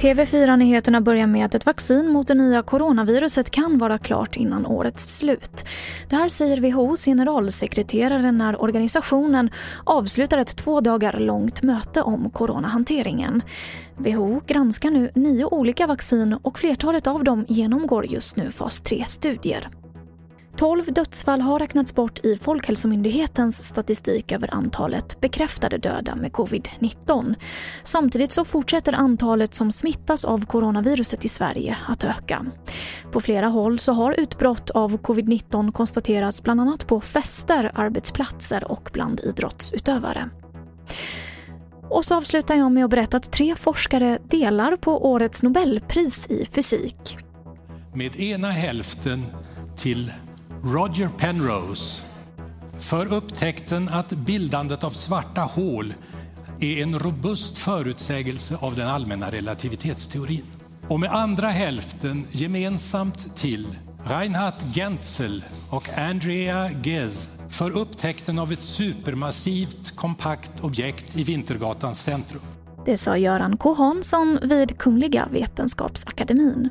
TV4-nyheterna börjar med att ett vaccin mot det nya coronaviruset kan vara klart innan årets slut. Det här säger WHOs generalsekreterare när organisationen avslutar ett två dagar långt möte om coronahanteringen. WHO granskar nu nio olika vaccin och flertalet av dem genomgår just nu fas 3-studier. 12 dödsfall har räknats bort i Folkhälsomyndighetens statistik över antalet bekräftade döda med covid-19. Samtidigt så fortsätter antalet som smittas av coronaviruset i Sverige att öka. På flera håll så har utbrott av covid-19 konstaterats bland annat på fester, arbetsplatser och bland idrottsutövare. Och så avslutar jag med att berätta att tre forskare delar på årets Nobelpris i fysik. Med ena hälften till Roger Penrose för upptäckten att bildandet av svarta hål är en robust förutsägelse av den allmänna relativitetsteorin. Och med andra hälften gemensamt till Reinhard Genzel och Andrea Ghez för upptäckten av ett supermassivt kompakt objekt i Vintergatans centrum. Det sa Göran K Hansson vid Kungliga Vetenskapsakademin.